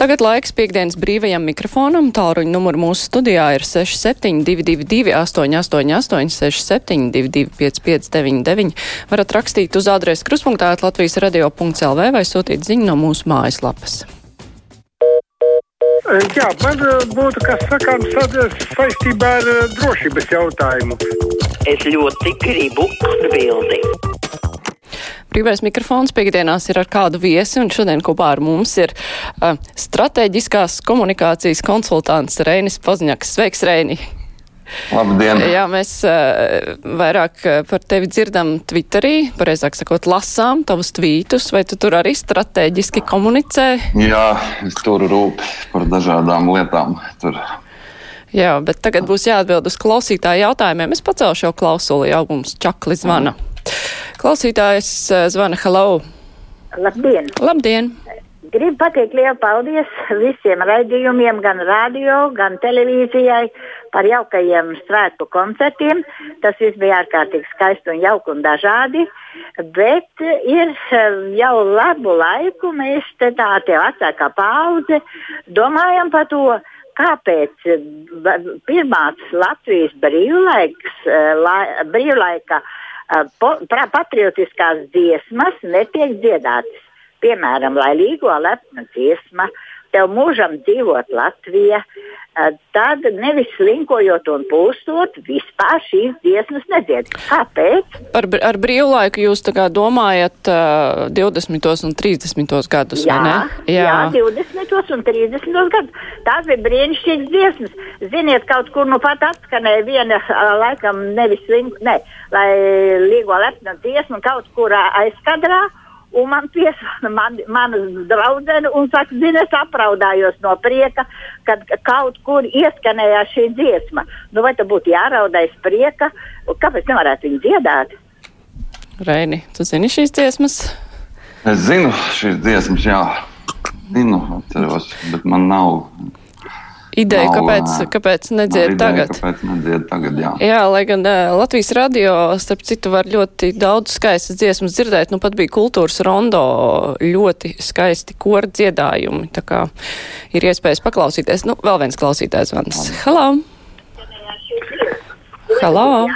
Tagad laiks piekdienas brīvajam mikrofonam. Tālruņa numuru mūsu studijā ir 6722, 888, 672, 559, varat rakstīt uz adresi kruspunktā Latvijas radio.lv vai sūtīt ziņu no mūsu mājaslapas. Jā, man būtu kas sakāms saistībā ar drošības jautājumu. Es ļoti gribu atbildēt. Brīvais mikrofons piekdienās ir ar kādu viesi, un šodien kopā ar mums ir uh, strateģiskās komunikācijas konsultants Reinis Pozņaks. Sveiks, Reini! Labdien! Jā, mēs uh, vairāk par tevi dzirdam Twitterī, pareizāk sakot, lasām tavus tvītus, vai tu tur arī strateģiski komunicē? Jā, es tur rūp par dažādām lietām. Tur. Jā, bet tagad būs jāatbild uz klausītāju jautājumiem. Es pacelšu jau klausuli, jau mums čakli zvana. Mm. Klausītājs eh, zvana Hello. Labdien! Labdien! Gribu pateikt lielu paldies visiem raidījumiem, gan radio, gan televīzijai par jaukajiem svētku koncertiem. Tas viss bija ārkārtīgi skaisti un jauki un dažādi. Bet ir eh, jau labu laiku mēs te tā tie vecākā paudze domājam par to, kāpēc eh, pirmās Latvijas brīvlaiks, la, brīvlaika patriotiskās dziesmas netiek dziedātas. Piemēram, lai līgo lepna dziesma, tev mūžam dzīvot Latvija, tad nevis slinkojot un pūstot, vispār šīs dziesmas nedzied. Kāpēc? Par, ar brīvlaiku jūs tā kā domājat uh, 20. un 30. gadus, jā, vai ne? Jā. jā, 20. un 30. gadus. Tās bija brīnišķīgas dziesmas. Ziniet, kaut kur nu pat atskanēja viena, laikam, nevis slink, ne, lai līgo lepna dziesma kaut kur aizkadrā. Un man piesāna man, mana draudzene un saka, zini, es apraudājos no prieka, kad kaut kur ieskanēja šī dziesma. Nu, vai tā būtu jāraudais prieka? Kāpēc nevarētu viņu dziedāt? Reini, tu zini šīs dziesmas? Es zinu šīs dziesmas, jā. Zinu, atceros, bet man nav ideja, nav, kāpēc, kāpēc nedzied ideja, tagad. Kāpēc nedzied tagad, jā. Jā, lai gan Latvijas radio, starp citu, var ļoti daudz skaistas dziesmas dzirdēt. Nu, pat bija kultūras rondo ļoti skaisti kora dziedājumi. Tā kā ir iespējas paklausīties. Nu, vēl viens klausītājs vans. Halo! Halo!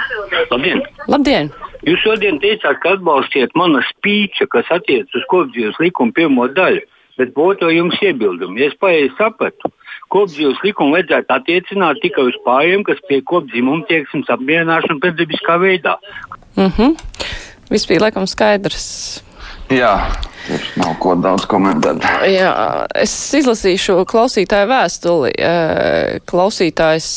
Labdien! Labdien! Jūs šodien teicāt, ka atbalstiet mana spīča, kas attiec uz kopdzīves likumu pirmo daļu, bet būtu jums iebildumi. Es pareizi sapratu, kopdzīves likumu vajadzētu attiecināt tikai uz pāriem, kas pie kopdzīvuma tieksmes apmierināšana pēddabiskā veidā. Mhm. Mm Viss bija laikam skaidrs. Jā, tur nav ko daudz komentēt. Jā, es izlasīšu klausītāju vēstuli. Klausītājs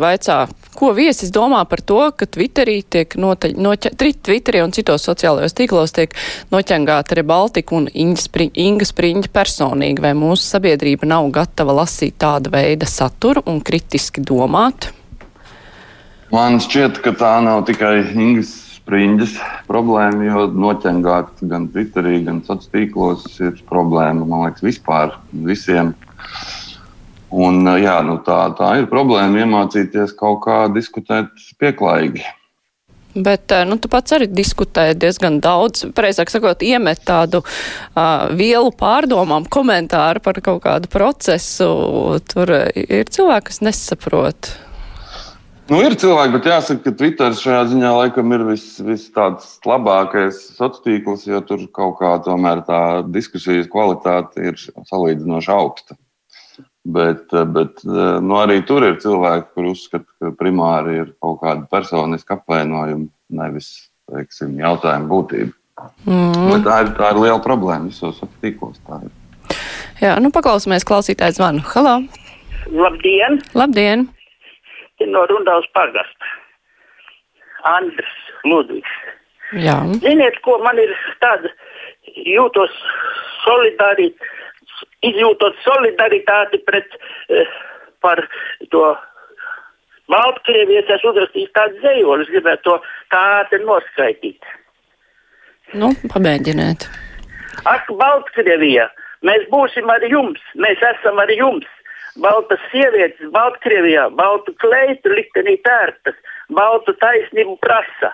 vaicā, ko viesis domā par to, ka Twitterī tiek noteļ, noķa, Twitterī un citos sociālajos tīklos tiek noķengāta arī Baltika un Inga Spriņģa personīgi, vai mūsu sabiedrība nav gatava lasīt tāda veida saturu un kritiski domāt? Man šķiet, ka tā nav tikai Ingas Spriņģis problēma, jo noķengāt gan Twitterī, gan sociālos tīklos ir problēma, man liekas, vispār visiem. Un, jā, nu tā, tā ir problēma iemācīties kaut kā diskutēt pieklājīgi. Bet nu, tu pats arī diskutēji diezgan daudz, precīzāk sakot, iemet tādu uh, vielu pārdomām, komentāru par kaut kādu procesu. Tur ir cilvēki, kas nesaprot. Nu, ir cilvēki, bet jāsaka, ka Twitter šajā ziņā laikam ir vis, vis tāds labākais sociālais tīkls, jo tur kaut kā tomēr tā diskusijas kvalitāte ir salīdzinoši augsta. Bet, bet nu, arī tur ir cilvēki, kur uzskata, ka primāri ir kaut kāda personiska apvainojuma, nevis teiksim, jautājuma būtība. Mm. Bet tā ir, tā ir liela problēma visos tīklos. Jā, nu paklausīsimies klausītāju zvanu. Halo! Labdien! Labdien! no Rundāls pagasta. Andris Ludvigs. Jā. Ziniet, ko man ir tāda jūtos solidāri, izjūtot solidaritāti pret eh, par to Baltkrievijas es uzrakstīju tādu dzējoli, es gribētu to tādu noskaidīt. Nu, pamēģiniet. Ak, Baltkrievija, mēs būsim ar jums, mēs esam ar jums baltas sievietes Baltkrievijā, baltu kleitu liktenī tērtas, baltu taisnību prasa.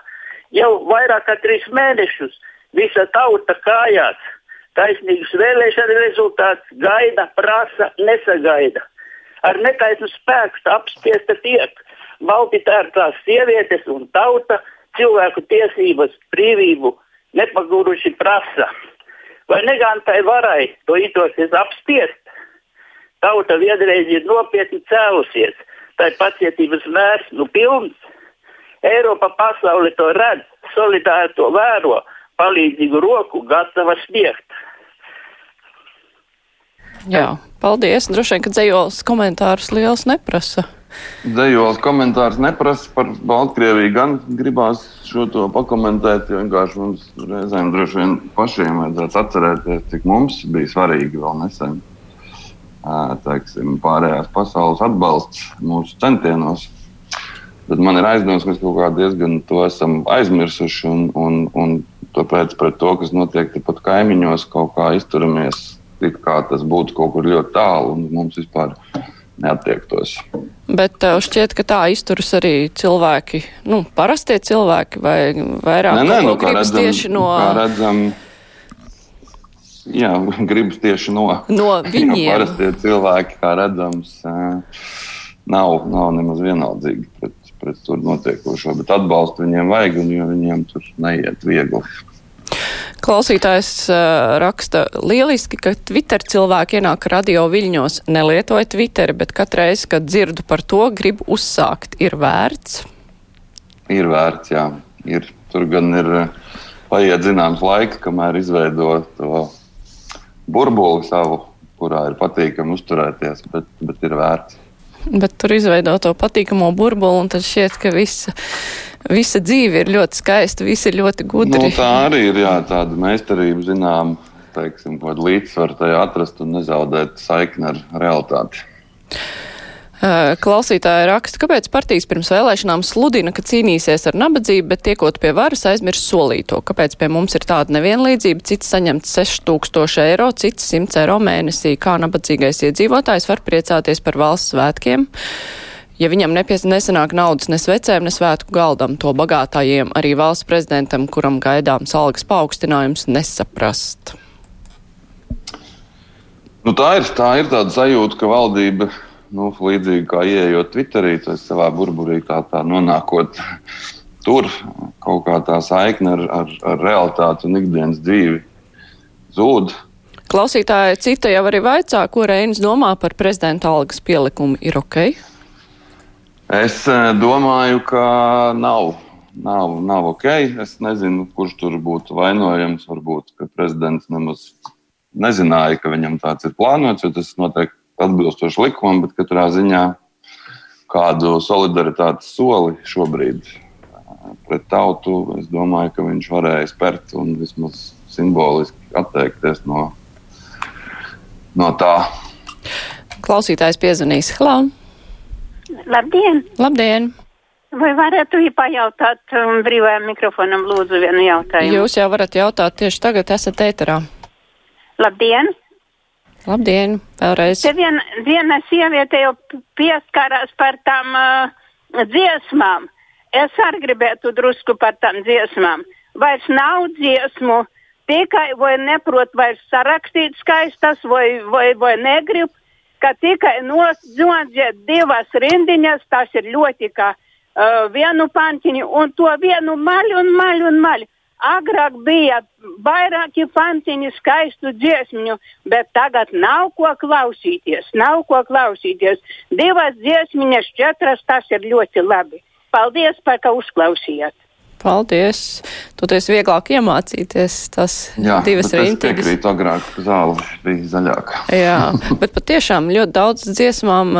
Jau vairāk kā trīs mēnešus visa tauta kājās. Taisnīgus vēlēšanu rezultātus, gaida, prasa, nesagaida. Ar netaisnu spēku apspiesta tiek baltitērtās sievietes un tauta cilvēku tiesības, brīvību nepaguruši prasa. Vai negantai varai to itosies apspiest? Tauta vienreiz ir nopietni cēlusies, tā ir pacietības mērs, nu pilns. Eiropa pasauli to redz, solidāri to vēro, palīdzīgu roku gatava sniegt. Jā, paldies. Droši vien, ka dzējols komentārus liels neprasa. Dzējols komentārs neprasa par Baltkrieviju, gan gribās šo to pakomentēt, jo vienkārši mums reizēm droši vien pašiem vajadzētu atcerēties, cik mums bija svarīgi vēl nesen teiksim, pārējās pasaules atbalsts mūsu centienos. Bet man ir aizdoms, ka mēs kaut kā diezgan to esam aizmirsuši. Un, un, un tāpēc pret to, kas notiek tepat kaimiņos, kaut kā izturamies, it kā tas būtu kaut kur ļoti tālu un mums vispār neattiektos. Bet tev šķiet, ka tā izturas arī cilvēki, nu, parastie cilvēki vai vairāk nē, nē, nu, gribas redzam, tieši no. Kā redzam, jā, gribas tieši no, no viņiem. Jo parastie cilvēki, kā redzams, nav, nav nemaz vienaldzīgi pret, pret tur notiekošo, bet atbalstu viņiem vajag, un jo viņiem tur neiet viegli. Klausītājs uh, raksta lieliski, ka Twitter cilvēki ienāk radio viļņos, nelietoja Twitter, bet katreiz, kad dzirdu par to, gribu uzsākt. Ir vērts? Ir vērts, jā. Ir, tur gan ir paiet zināms laiks, kamēr izveido to burbuli savu, kurā ir patīkami uzturēties, bet, bet ir vērts. Bet tur izveido to patīkamo burbuli, un tad šķiet, ka visa, visa dzīve ir ļoti skaista, visi ir ļoti gudri. Nu, tā arī ir jā, tāda meistarība, zinām, teiksim, līdzsvaru tajā atrast un nezaudēt saikni ar realitāti. Klausītāja raksta, kāpēc partijas pirms vēlēšanām sludina, ka cīnīsies ar nabadzību, bet tiekot pie varas aizmirst solīto. Kāpēc pie mums ir tāda nevienlīdzība, cits saņemt 6000 eiro, cits 100 eiro mēnesī, kā nabadzīgais iedzīvotājs var priecāties par valsts svētkiem? Ja viņam nepies, nesanāk naudas ne svecēm, ne svētku galdam, to bagātājiem arī valsts prezidentam, kuram gaidāms algas paaugstinājums, nesaprast. Nu, tā, ir, tā ir tāda sajūta, ka valdība nu, līdzīgi kā ienākot Twitterī, tas savā burburī tā, tā nonākot tur, kaut kā tā saikne ar, ar, ar realitāti un ikdienas dzīvi zūd. Klausītāja cita jau arī vaicā, ko Reinis domā par prezidenta algas pielikumu. Ir ok? Es domāju, ka nav. Nav, nav ok. Es nezinu, kurš tur būtu vainojams. Varbūt, prezidents nemaz nezināja, ka viņam tāds ir plānots, jo tas noteikti atbilstoši likumam, bet katrā ziņā kādu solidaritātes soli šobrīd pret tautu, es domāju, ka viņš varēja spērt un vismaz simboliski atteikties no, no tā. Klausītājs piezvanīs. Hlau! Labdien! Labdien! Vai varētu pajautāt um, brīvajam mikrofonam lūdzu vienu jautājumu? Jūs jau varat jautāt tieši tagad, esat ēterā. Labdien! Labdien, vēlreiz. Te vien, viena sieviete jau pieskarās par tām uh, dziesmām. Es arī gribētu drusku par tām dziesmām. Vairs nav dziesmu, tikai vai neprot vairs sarakstīt skaistas, vai, vai, vai negrib, ka tikai nodziet divas rindiņas, tas ir ļoti kā uh, vienu pantiņu, un to vienu maļu un maļu un maļu. Agrāk bija vairāki fantiņi skaistu dziesmiņu, bet tagad nav ko klausīties. Nav ko klausīties. Divas dziesmiņas, četras, tas ir ļoti labi. Paldies, par ka uzklausījāt! Paldies! Toties vieglāk iemācīties tas Jā, divas rintiņas. piekrītu, agrāk zāle bija zaļāka. Jā, bet patiešām ļoti daudz dziesmām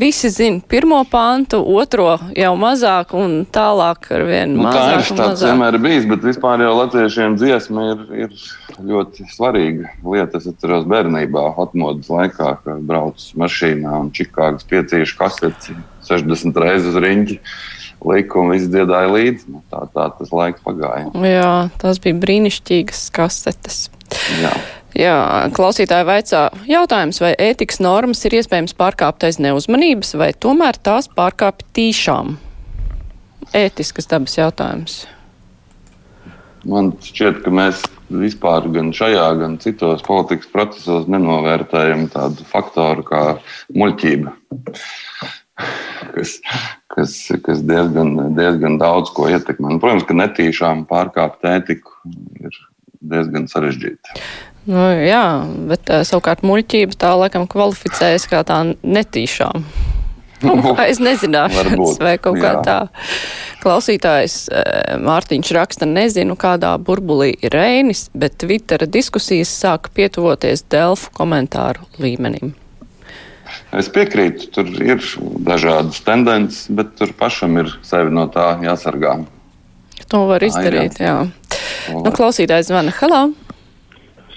visi zina pirmo pantu, otro jau mazāk un tālāk ar vien Nu, tā mazāk ir un tāds vienmēr ir bijis, bet vispār jau latviešiem dziesma ir, ir ļoti svarīga lieta. Es atceros bērnībā, atmodas laikā, kad braucu mašīnā un Čikāgas piecīšu kaseti 60 reizes uz riņķi. Liku un viss dziedāja līdzi. Nu, tā, tā tas laiks pagāja. Jā, tās bija brīnišķīgas kasetes. Jā. Jā, klausītāji vaicā jautājums, vai ētikas normas ir iespējams pārkāpt aiz neuzmanības, vai tomēr tās pārkāpj tīšām? Ētiskas dabas jautājums. Man šķiet, ka mēs vispār gan šajā, gan citos politikas procesos nenovērtējam tādu faktoru kā muļķība, kas, kas, kas diezgan, diezgan daudz ko ietekmē. Un, protams, ka netīšām pārkāpt ētiku ir diezgan sarežģīti. Nu, jā, bet savukārt muļķība tā laikam kvalificējas kā tā netīšām. Nu, es nezināšu, vai kaut kā tā. Klausītājs Mārtiņš raksta, nezinu, kādā burbulī ir Reinis, bet Twittera diskusijas sāka pietuvoties Delfu komentāru līmenim. Es piekrītu, tur ir dažādas tendences, bet tur pašam ir sevi no tā jāsargā. To var izdarīt, jā. jā. Nu, klausītājs zvana. Halo!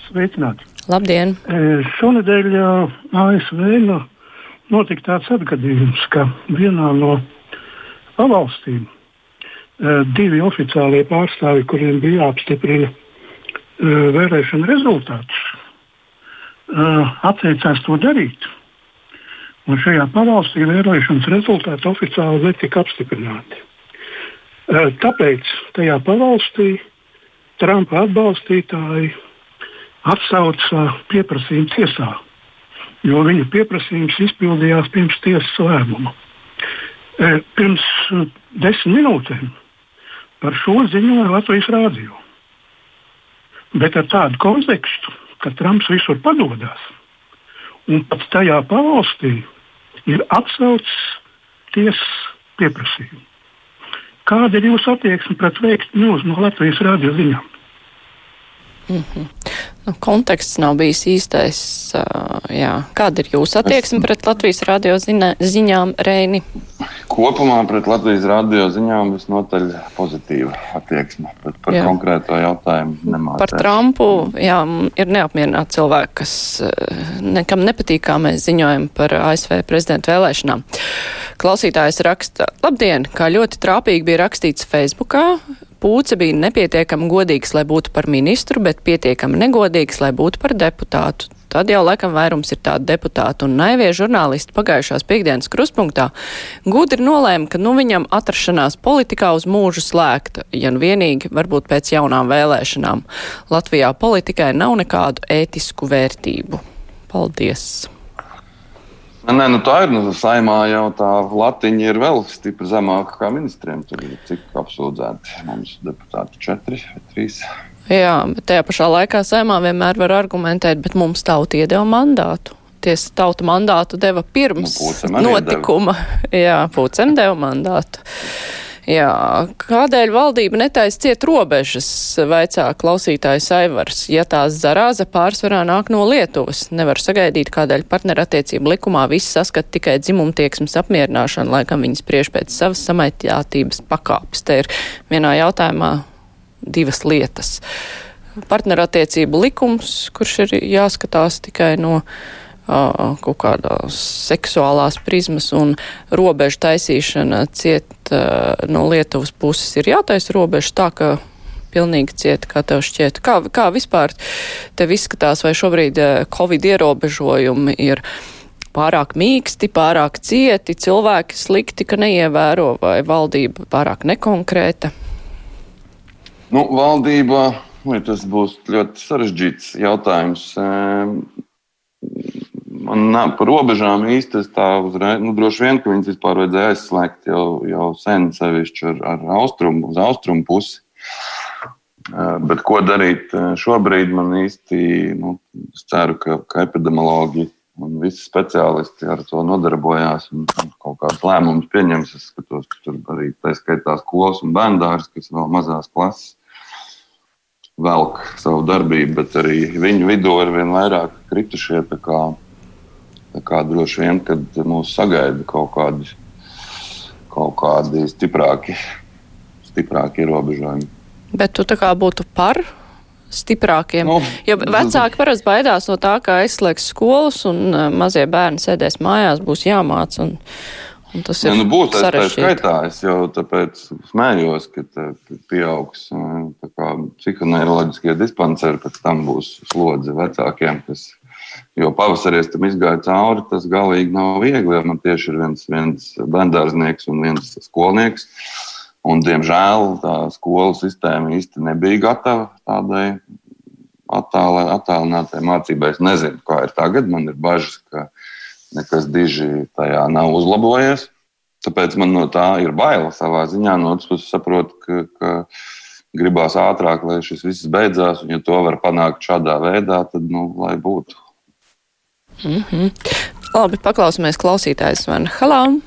Sveicināti! Labdien! E, šonadēļ ASV no notika tāds atgadījums, ka vienā no pavalstīm uh, divi oficiālie pārstāvi, kuriem bija jāapstiprina uh, vēlēšana rezultātus, atteicās to darīt. Un šajā pavalstī vēlēšanas rezultāti oficiāli netika apstiprināti. Tāpēc tajā pavalstī Trumpa atbalstītāji atsauca pieprasījumu tiesā jo viņa pieprasījums izpildījās pirms tiesas lēmuma. E, pirms e, desmit minūtēm par šo ziņoja Latvijas rādio. Bet ar tādu kontekstu, ka Trumps visur padodas, un pat tajā pavalstī ir atsaucis tiesas pieprasījumu. Kāda ir jūsu attieksme pret veiktu no Latvijas rādio ziņām? Mm -hmm nu, konteksts nav bijis īstais. Jā. Kāda ir jūsu attieksme pret Latvijas radio ziņā, ziņām, Reini? Kopumā pret Latvijas radio ziņām visnotaļ pozitīva attieksme. Bet par jā. konkrēto jautājumu nemācīju. Par Trumpu jā, ir neapmierināti cilvēki, kas nekam nepatīk, kā mēs ziņojam par ASV prezidentu vēlēšanām. Klausītājs raksta, labdien, kā ļoti trāpīgi bija rakstīts Facebookā. Pūce bija nepietiekami godīgs, lai būtu par ministru, bet pietiekami negodīgs, lai būtu par deputātu. Tad jau laikam vairums ir tādi deputāti un naivie žurnālisti pagājušās piekdienas kruspunktā gudri nolēma, ka nu viņam atrašanās politikā uz mūžu slēgta, ja nu vienīgi varbūt pēc jaunām vēlēšanām. Latvijā politikai nav nekādu ētisku vērtību. Paldies! Nē, nu tā ir. Nu, saimā jau tā latiņa ir vēl stipri zemāka kā ministriem. Tur ir cik apsūdzēti mums deputāti - četri vai trīs. Jā, bet tajā pašā laikā saimā vienmēr var argumentēt, bet mums tauta iedeva mandātu. Tiesa tauta mandātu deva pirms nu, notikuma. Deva. Jā, Pūcem deva mandātu. Jā, kādēļ valdība netaisa ciet robežas, vaicā klausītājs Aivars, ja tās zarāza pārsvarā nāk no Lietuvas? Nevar sagaidīt, kādēļ partnerattiecību likumā viss saskat tikai dzimumtieksmes apmierināšanu, laikam viņas spriež pēc savas samaitātības pakāpes. Te ir vienā jautājumā divas lietas. Partnerattiecību likums, kurš ir jāskatās tikai no kaut kādas seksuālās prizmas un robežu taisīšana ciet no Lietuvas puses ir jātaisa robeža tā, ka pilnīgi cieta, kā tev šķiet. Kā, kā vispār tev izskatās, vai šobrīd Covid ierobežojumi ir pārāk mīksti, pārāk cieti, cilvēki slikti, ka neievēro, vai valdība pārāk nekonkrēta? Nu, valdība, vai tas būs ļoti sarežģīts jautājums. Man nav par robežām īsti tā uzreiz. Nu, droši vien, ka viņas vispār vajadzēja aizslēgt jau, jau sen, sevišķi ar, ar austrumu, uz austrumu pusi. Bet ko darīt šobrīd, man īsti, nu, es ceru, ka, ka epidemiologi un visi speciālisti ar to nodarbojās un kaut kādus lēmumus pieņems. Es skatos, ka tur arī tā skaitā skolas un bērndārs, kas vēl mazās klases velk savu darbību, bet arī viņu vidū ir vien vairāk kritušie. Tā kā droši vien, kad mūs sagaida kaut kādi, kaut kādi stiprāki, stiprāki ierobežojumi. Bet tu tā kā būtu par stiprākiem. Nu, jo vecāki parasti baidās no tā, ka aizslēgs skolas un uh, mazie bērni sēdēs mājās, būs jāmāc. Un, un tas ir. Ja, nu, būs tā skaitā. Es jau tāpēc smējos, ka pieaugs uh, psihoneiroloģiskie dispanseri, pēc tam būs slodze vecākiem, kas Jo pavasarī es tam izgāju cauri, tas galīgi nav viegli. Man tieši ir viens, viens bērngārznieks un viens skolnieks. Un, diemžēl tā skolu sistēma īsti nebija gatava tādai attālinātai mācībai. Es nezinu, kā ir tagad. Man ir bažas, ka nekas diži tajā nav uzlabojies. Tāpēc man no tā ir baila savā ziņā. No otras puses, saprotu, ka, ka gribās ātrāk, lai šis viss beidzās. Un, ja to var panākt šādā veidā, tad nu, lai būtu. Mm -hmm. Labi, paklausīsimies klausītājs. Halo!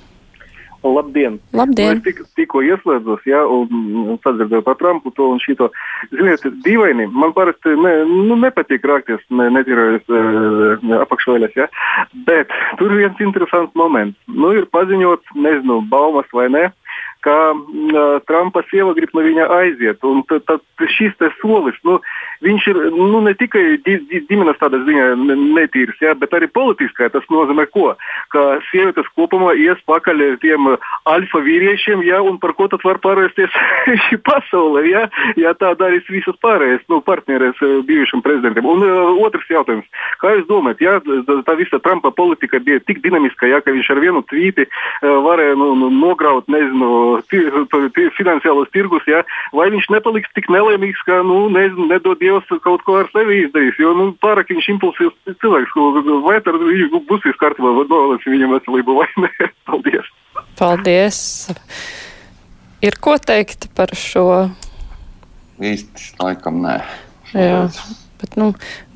Labdien! Labdien. Nu, es tik, tikko ieslēdzos, ja, un, un sadzirdēju par Trumpu to un šito. Ziniet, dīvaini, man parasti ne, nu, nepatīk rākties ne, netīrojas uh, apakšveļas, ja, bet tur viens interesants moments. Nu, ir paziņots, nezinu, baumas vai ne, ka uh, Trumpa sieva grib no viņa aiziet. Un tad, šis solis, nu, viņš ir nu, ne tikai di, di, ģimenes tādā ziņā netīrs, ja, bet arī politiskā. Tas nozīmē, ko? ka sievietes kopumā ies pakaļ tiem alfa vīriešiem, ja, un par ko tad var pārvērsties šī pasaule, ja, ja tā darīs visas pārējās nu, partneres bijušam prezidentam. Un uh, otrs jautājums. Kā jūs domājat, ja tā visa Trumpa politika bija tik dinamiska, ja, ka viņš ar vienu tvīti uh, varēja nu, nu, nograut, nezinu, finansiālos tirgus, ja, vai viņš nepaliks tik nelaimīgs, ka, nu, nezinu, nedod Dievs kaut ko ar sevi izdarīs. Jo nu, pārāk viņš impulsīvs cilvēks, vai tad viņš būs viss kārtībā, vai novēlēsim viņam veselību vai nē. Paldies! Paldies! Ir ko teikt par šo? Īsti laikam nē. Jā. Bet, nu,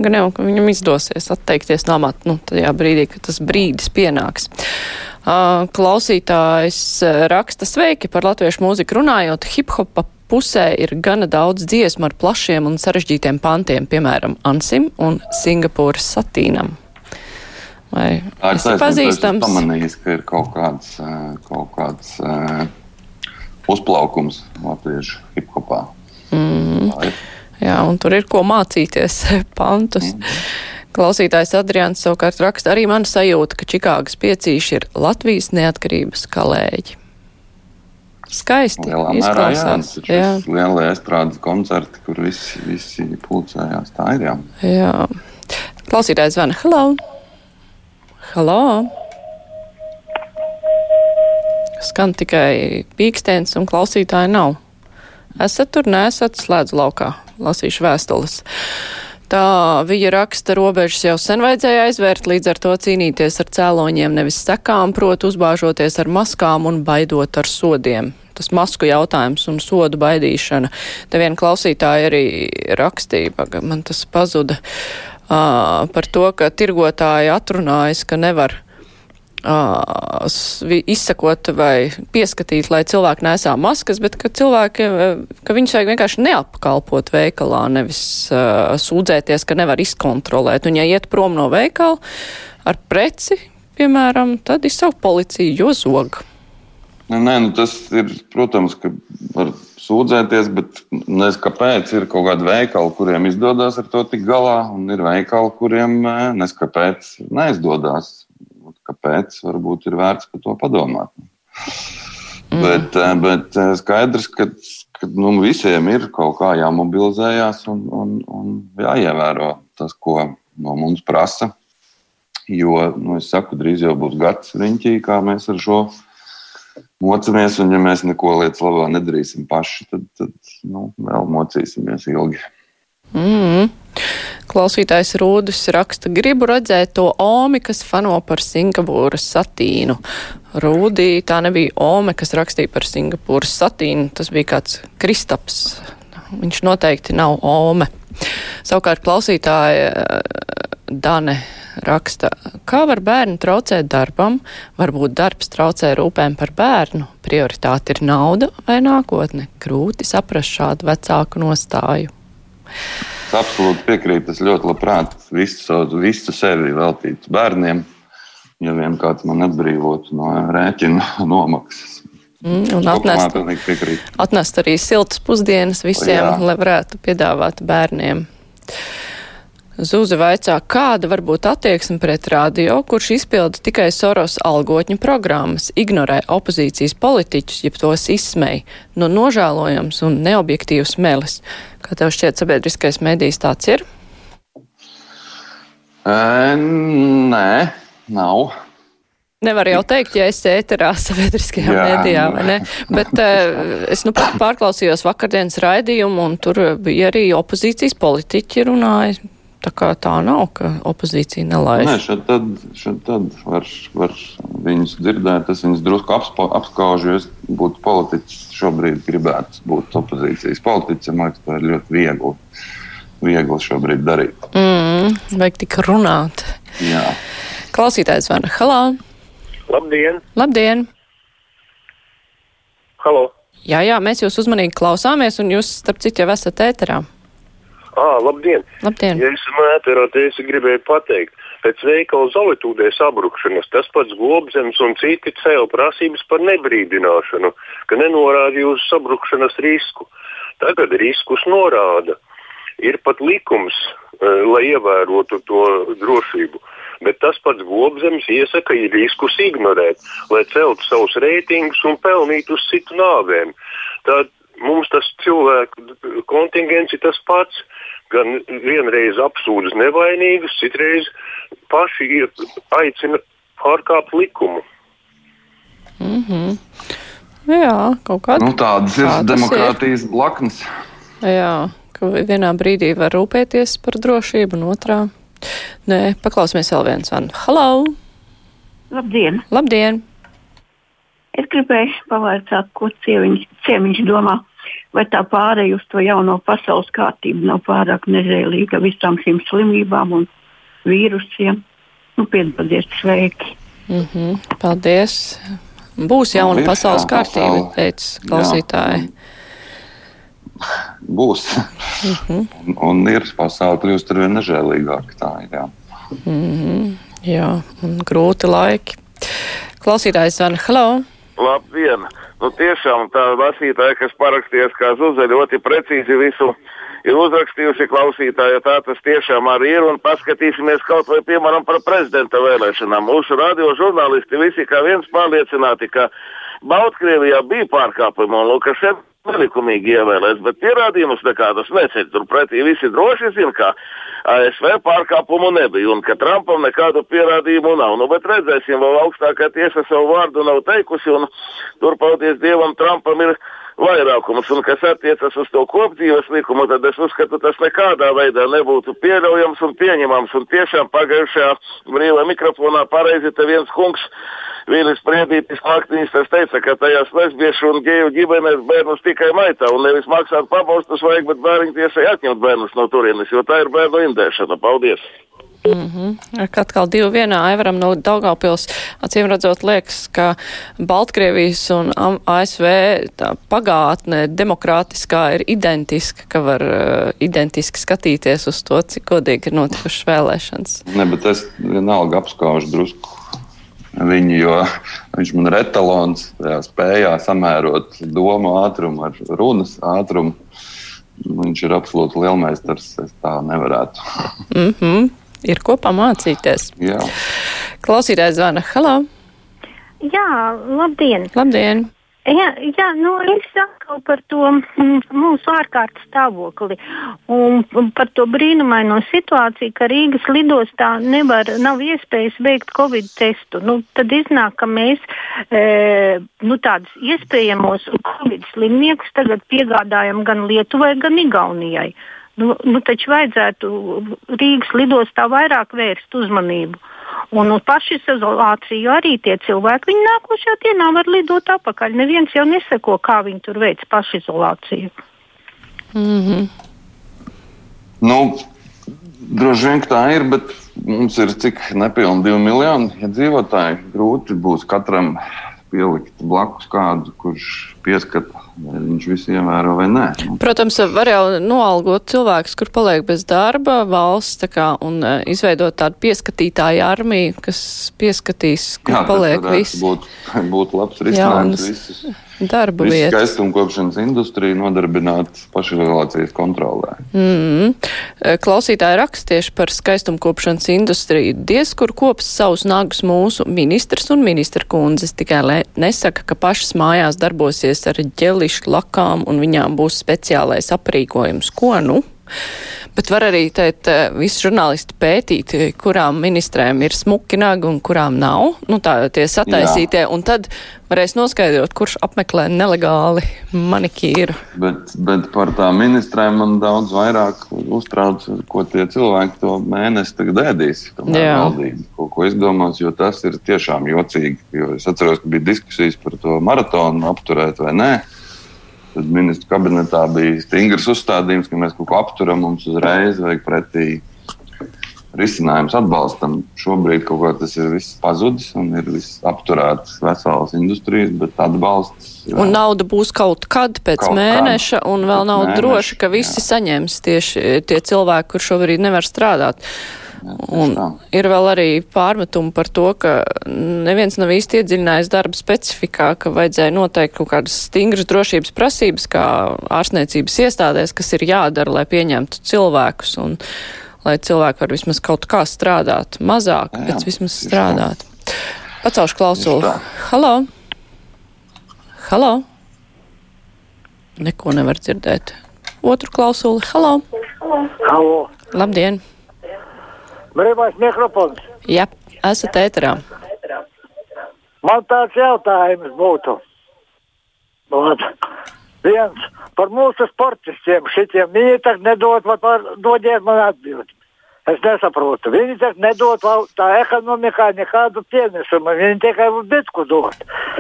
gan jau, ka viņam izdosies atteikties no amata, nu, tajā brīdī, kad tas brīdis pienāks. Klausītājs raksta sveiki par latviešu mūziku runājot. Hip-hopa pusē ir gana daudz dziesmu ar plašiem un sarežģītiem pantiem, piemēram, Ansim un Singapūras satīnam. Vai tas ir pazīstams? Es pamanīju, ka ir kaut kāds, kaut kāds uzplaukums latviešu hip-hopā. Mm. Jā, un tur ir ko mācīties pantus. Mm. Klausītājs Adrians savukārt raksta arī man sajūta, ka Čikāgas piecīši ir Latvijas neatkarības kalēģi. Skaisti Lielā. Mērā, jā, jā. Lielie estrādes koncerti, kur visi, visi pulcējās. Tā ir jā. Jā. Klausītājs zvana. Hello! Hello! Skan tikai pīkstens un klausītāji nav. Esat tur, nesat slēdz laukā. Lasīšu vēstules. Tā viņa raksta robežas jau sen vajadzēja aizvērt, līdz ar to cīnīties ar cēloņiem, nevis sekām, proti uzbāžoties ar maskām un baidot ar sodiem. Tas masku jautājums un sodu baidīšana. Te viena klausītāja arī rakstīja, man tas pazuda, uh, par to, ka tirgotāji atrunājas, ka nevar izsakot vai pieskatīt, lai cilvēki nesā maskas, bet ka cilvēki, ka viņus vajag vienkārši neapkalpot veikalā, nevis uh, sūdzēties, ka nevar izkontrolēt. Un ja iet prom no veikala ar preci, piemēram, tad izsaukt policiju, jo zog. Nu, nē, nu tas ir, protams, ka var sūdzēties, bet nezinu, kāpēc ir kaut kādi veikali, kuriem izdodas ar to tik galā, un ir veikali, kuriem nezinu, kāpēc neizdodas kāpēc, varbūt ir vērts par to padomāt. Mm. Bet, eh, bet eh, skaidrs, ka, ka nu, visiem ir kaut kā jāmobilizējās un, un, un jāievēro tas, ko no mums prasa. Jo, nu, es saku, drīz jau būs gads riņķī, kā mēs ar šo mocamies. Un, ja mēs neko lietas labā nedarīsim paši, tad, tad nu, vēl mocīsimies ilgi. Mm. Klausītājs Rūdis raksta, gribu redzēt to Omi, kas fano par Singapūras satīnu. Rūdī tā nebija Ome, kas rakstīja par Singapūras satīnu, tas bija kāds Kristaps. Viņš noteikti nav Ome. Savukārt klausītāja eh, Dane raksta, kā var bērnu traucēt darbam, varbūt darbs traucē rūpēm par bērnu, prioritāte ir nauda vai nākotne, grūti saprast šādu vecāku nostāju. Absolūti piekrītu. Es ļoti labprāt visu, visu sevi veltītu bērniem, ja vien kāds man atbrīvotu no rēķina nomaksas. Mm, un atnest, atnest arī siltas pusdienas visiem, Jā. lai varētu piedāvāt bērniem. Zūze vaicā, kāda var būt attieksme pret radio, kurš izpilda tikai Soros algotņu programmas, ignorē opozīcijas politiķus, jeb tos izsmēj, no nožēlojams un neobjektīvs melis. Kā tev šķiet, sabiedriskais medijs tāds ir? E, nē, nav. Nevar jau teikt, ja esi ēterā sabiedriskajā Jā. mēdījā, vai ne? Bet es nu pat pārklausījos vakardienas raidījumu, un tur bija arī opozīcijas politiķi runāja. Tā kā tā nav, ka opozīcija nelaiž. Nē, šeit tad, šeit tad var, var viņus dzirdēt, es viņus drusku apskaužu, jo es būtu politiķis šobrīd gribētu būt opozīcijas politiķis, man liekas, tā ir ļoti viegli, viegli šobrīd darīt. Mm, vajag tik runāt. Jā. Klausītājs zvana. Halā! Labdien! Labdien! Halo! Jā, jā, mēs jūs uzmanīgi klausāmies, un jūs, starp citu, jau esat ēterā. Ah, labdien! Labdien! Ja es mētērā, te es gribēju pateikt, pēc veikala solitūdē sabrukšanas tas pats Globzems un citi cēla prasības par nebrīdināšanu, ka nenorādīja uz sabrukšanas risku. Tagad riskus norāda. Ir pat likums, eh, lai ievērotu to drošību. Bet tas pats Globzems iesaka riskus ignorēt, lai celtu savus reitingus un pelnītu uz citu nāvēm. Tad mums tas cilvēku kontingents ir tas pats. Gan vienreiz apsūdz nevainīgus, citreiz paši aicina pārkāpt likumu. Mm -hmm. Jā, kaut kāda. Nu, tādas ir Tā tas demokrātijas blaknes. Jā, ka vienā brīdī var rūpēties par drošību, un otrā. Nē, paklausīsimies vēl viens vanu. Halo! Labdien! Labdien! Es gribēju pavaicāt, ko cieviņš, ciemiņš domā. Vai tā pārēja uz to jauno pasaules kārtību nav pārāk nežēlīga visām šīm slimībām un vīrusiem? Nu, piedodiet, sveiki! Mm -hmm. Paldies! Būs jauna ir pasaules kārtība, pasaule. teica klausītāji. Būs. Mm -hmm. Un, un ir pasaule kļūst ar vien nežēlīgāk. Tā ir. Jā. Mm -hmm. Jā, un grūti laiki. Klausītājs zvana. Halo! Labdien! Nu, tiešām tā lasītāja, kas parakstījās kā zuze, ļoti precīzi visu ir uzrakstījusi klausītāja. Tā tas tiešām arī ir. Un paskatīsimies kaut vai, piemēram, par prezidenta vēlēšanām. Mūsu radio žurnālisti visi kā viens pārliecināti, ka Baltkrievijā bija pārkāpumi un Lukašenko nelikumīgi ievēlēts, bet pierādījumus nekādus neceļ. Turpretī visi droši zina, ka ASV pārkāpumu nebija un ka Trumpam nekādu pierādījumu nav. Nu, bet redzēsim, vēl augstākā tiesa savu vārdu nav teikusi, un tur, paldies Dievam, Trumpam ir vairākums. Un kas attiecas uz to kopdzīves likumu, tad es uzskatu, tas nekādā veidā nebūtu pieļaujams un pieņemams. Un tiešām pagājušajā brīvā mikrofonā pareizi te viens kungs. Vīlis Priedītis Maktīns teica, ka tajās lesbiešu un geju ģimenēs bērnus tikai maitā un nevis maksāt pabalstus vajag, bet bērniņu tiesai atņemt bērnus no turienes, jo tā ir bērnu indēšana. Paldies! Mm -hmm. Atkal divi vienā aivaram no Daugavpils. Acīm redzot, liekas, ka Baltkrievijas un ASV tā pagātne demokrātiskā ir identiska, ka var uh, identiski skatīties uz to, cik godīgi ir notikušas vēlēšanas. Ne, bet es vienalga apskaužu drusku viņu, jo viņš man ir etalons tajā spējā samērot domu ātrumu ar runas ātrumu. Viņš ir absolūti lielmeistars. Es tā nevarētu. Mm -hmm. Ir ko pamācīties. Jā. Klausītājs zvana. Halo! Jā, labdien! Labdien! Jā, jā nu es saku par to mm, mūsu ārkārtas stāvokli un par to brīnumaino situāciju, ka Rīgas lidostā nevar, nav iespējas veikt covid testu. Nu, tad iznāk, ka mēs e, nu, tādus iespējamos covid slimniekus tagad piegādājam gan Lietuvai, gan Igaunijai. Nu, nu, taču vajadzētu Rīgas lidostā vairāk vērst uzmanību. Un uz pašizolāciju arī tie cilvēki, viņi nākošajā dienā var lidot atpakaļ. Neviens jau neseko, kā viņi tur veic pašizolāciju. Mm -hmm. Nu, droši vien tā ir, bet mums ir cik nepilni divi miljoni iedzīvotāji. Grūti būs katram pielikt blakus kādu, kurš pieskata, vai viņš visu ievēro vai nē. Protams, var jau noalgot cilvēkus, kur paliek bez darba valsts tā kā, un uh, izveidot tādu pieskatītāju armiju, kas pieskatīs, kur Jā, paliek viss būt, būt labs risinājums. Visus, darba vietas. skaistumkopšanas industriju nodarbināt pašizolācijas kontrolē. Mm. Klausītāji raksta tieši par skaistumkopšanas industriju. Diez, kur kops savus nagus mūsu ministrs un ministra kundzes, tikai nesaka, ka pašas mājās darbosies ar ģelišu lakām un viņām būs speciālais aprīkojums. Ko nu? Bet var arī teikt, eh, visi žurnālisti pētīt, kurām ministrēm ir smuki nagi un kurām nav. Nu, tā tie sataisītie. Jā. Un tad varēs noskaidrot, kurš apmeklē nelegāli manikīru. Bet, bet par tām ministrēm man daudz vairāk uztrauc, ko tie cilvēki to mēnesi tagad ēdīs. Valdība, ko, ko izdomās, jo tas ir tiešām jocīgi. Jo es atceros, ka bija diskusijas par to maratonu apturēt vai nē. Tad ministru kabinetā bija stingrs uzstādījums, ka mēs kaut ko apturam, mums uzreiz vajag pretī risinājums atbalstam. Šobrīd kaut kā tas ir viss pazudis un ir apturēts veselas industrijas, bet atbalsts. Jā. Un nauda būs kaut kad pēc kaut mēneša, kad, un vēl nav mēneša, droši, ka visi jā. saņems tieši tie cilvēki, kur šobrīd nevar strādāt. Un ir vēl arī pārmetumi par to, ka neviens nav īsti iedziļinājis darba specifikā, ka vajadzēja noteikt kaut kādas stingras drošības prasības, kā ārstniecības iestādēs, kas ir jādara, lai pieņemtu cilvēkus un lai cilvēki var vismaz kaut kā strādāt. Mazāk, jā, bet vismaz strādāt. Pacelšu klausulu. Halo! Halo! Neko nevar dzirdēt. Otru klausuli. Halo! Halo! Labdien! Brīvais mikrofons. Jā, esat ēterā. Man tāds jautājums būtu. Vat. Viens par mūsu sportistiem šitiem viņi tak nedod, var, dodiet man atbildi. Es nesaprotu. Viņi tak nedod tā ekonomikā nekādu pienesumu. Viņi tikai uz bitku dod.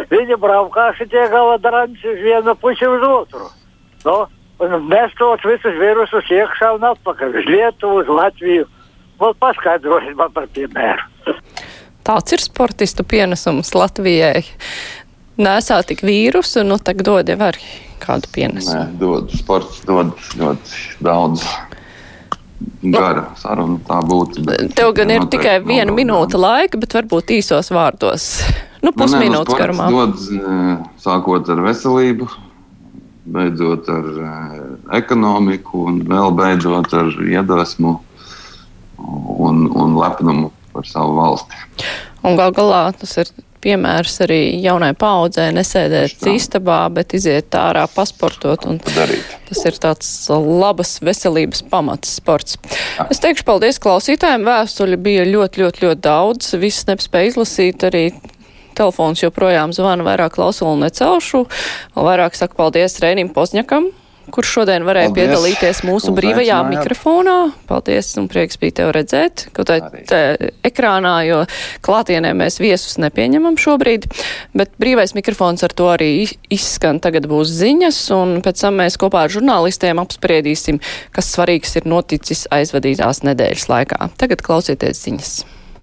Viņi braukā šitie galadranci uz vienu pusi uz otru. No? Un nestot visus virusus iekšā un atpakaļ uz Lietuvu, uz Latviju. Paskaidrojiet man par piemēru. Tāds ir sportistu pienesums Latvijai. Nesā tik vīrusu, nu tagad dod jau arī kādu pienesumu. Nē, dod sports, dod ļoti daudz. Gara nu, saruna tā būtu. Tev gan ir tikai viena no, minūte laika, bet varbūt īsos vārdos. Nu, pusminūtes nu, garumā. Dod, sākot ar veselību, beidzot ar ekonomiku un vēl beidzot ar iedvesmu un, un lepnumu par savu valsti. Un gal galā tas ir piemērs arī jaunai paudzē nesēdēt istabā, bet iziet ārā pasportot. Tas ir tāds labas veselības pamats sports. Jā. Es teikšu paldies klausītājiem. Vēstuļi bija ļoti, ļoti, ļoti daudz. Viss nespēja izlasīt arī. Telefons joprojām zvana vairāk klausulu necelšu. Vairāk saku paldies Rēnim Pozņakam, kurš šodien varēja Paldies. piedalīties mūsu Uz brīvajā mikrofonā. Paldies un prieks bija tev redzēt, kaut kā ekrānā, jo klātienē mēs viesus nepieņemam šobrīd, bet brīvais mikrofons ar to arī izskan. Tagad būs ziņas, un pēc tam mēs kopā ar žurnālistiem apspriedīsim, kas svarīgs ir noticis aizvadītās nedēļas laikā. Tagad klausieties ziņas.